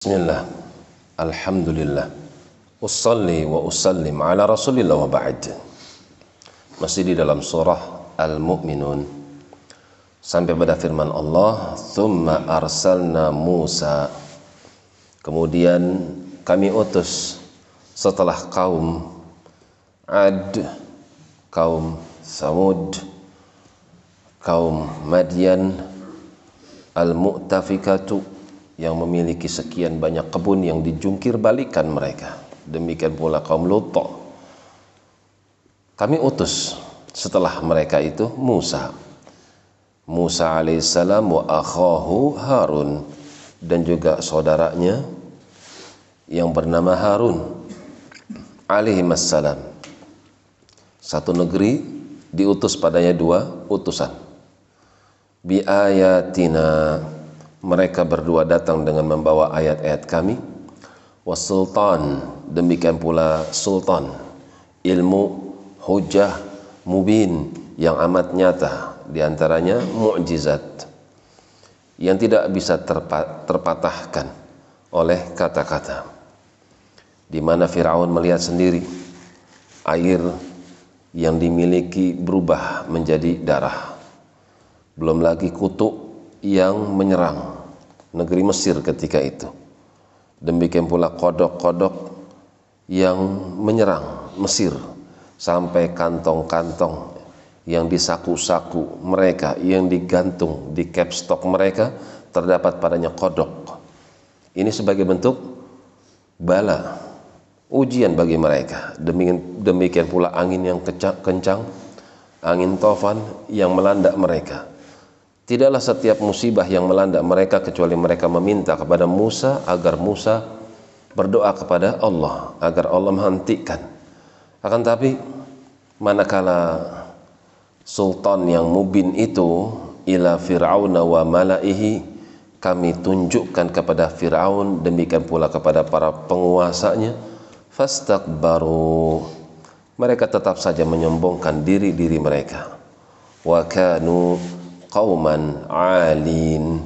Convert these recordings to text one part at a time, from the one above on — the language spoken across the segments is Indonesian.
Bismillah. Alhamdulillah. Usalli wa usallim ala rasulillah wa ba'd. Masih di dalam surah Al-Mu'minun. Sampai pada firman Allah Thumma arsalna Musa. Kemudian kami utus setelah kaum Ad Kaum Samud Kaum Madian Al-Mu'tafikatu yang memiliki sekian banyak kebun yang dijungkir balikan mereka. Demikian pula kaum Lut. Kami utus setelah mereka itu Musa. Musa alaihissalam wa akhahu Harun dan juga saudaranya yang bernama Harun alaihissalam. Satu negeri diutus padanya dua utusan. Bi ayatina mereka berdua datang dengan membawa ayat-ayat kami. Wasultan demikian pula sultan. Ilmu hujah mubin yang amat nyata di antaranya mukjizat yang tidak bisa terpa terpatahkan oleh kata-kata. Di mana Firaun melihat sendiri air yang dimiliki berubah menjadi darah. Belum lagi kutuk yang menyerang negeri Mesir ketika itu. Demikian pula kodok-kodok yang menyerang Mesir sampai kantong-kantong yang disaku-saku mereka, yang digantung di capstock mereka terdapat padanya kodok. Ini sebagai bentuk bala, ujian bagi mereka. Demikian, demikian pula angin yang kencang, angin tofan yang melanda mereka Tidaklah setiap musibah yang melanda mereka kecuali mereka meminta kepada Musa agar Musa berdoa kepada Allah agar Allah menghentikan. Akan tapi manakala sultan yang mubin itu ila fir'aun wa malaihi kami tunjukkan kepada Fir'aun demikian pula kepada para penguasanya fastakbaru mereka tetap saja menyombongkan diri-diri mereka wa kanu qauman alin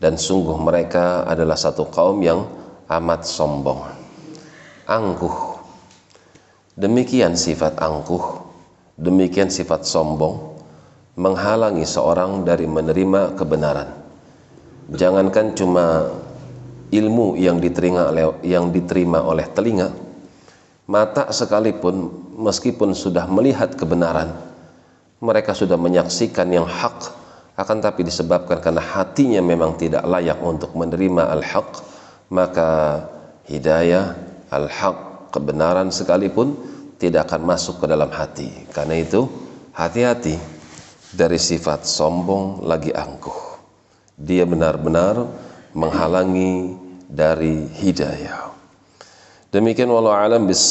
dan sungguh mereka adalah satu kaum yang amat sombong. Angkuh. Demikian sifat angkuh. Demikian sifat sombong. Menghalangi seorang dari menerima kebenaran. Jangankan cuma ilmu yang diterima yang diterima oleh telinga mata sekalipun meskipun sudah melihat kebenaran mereka sudah menyaksikan yang hak akan tapi disebabkan karena hatinya memang tidak layak untuk menerima al-haq maka hidayah al-haq kebenaran sekalipun tidak akan masuk ke dalam hati. Karena itu hati-hati dari sifat sombong lagi angkuh. Dia benar-benar menghalangi dari hidayah. Demikian walau alam bis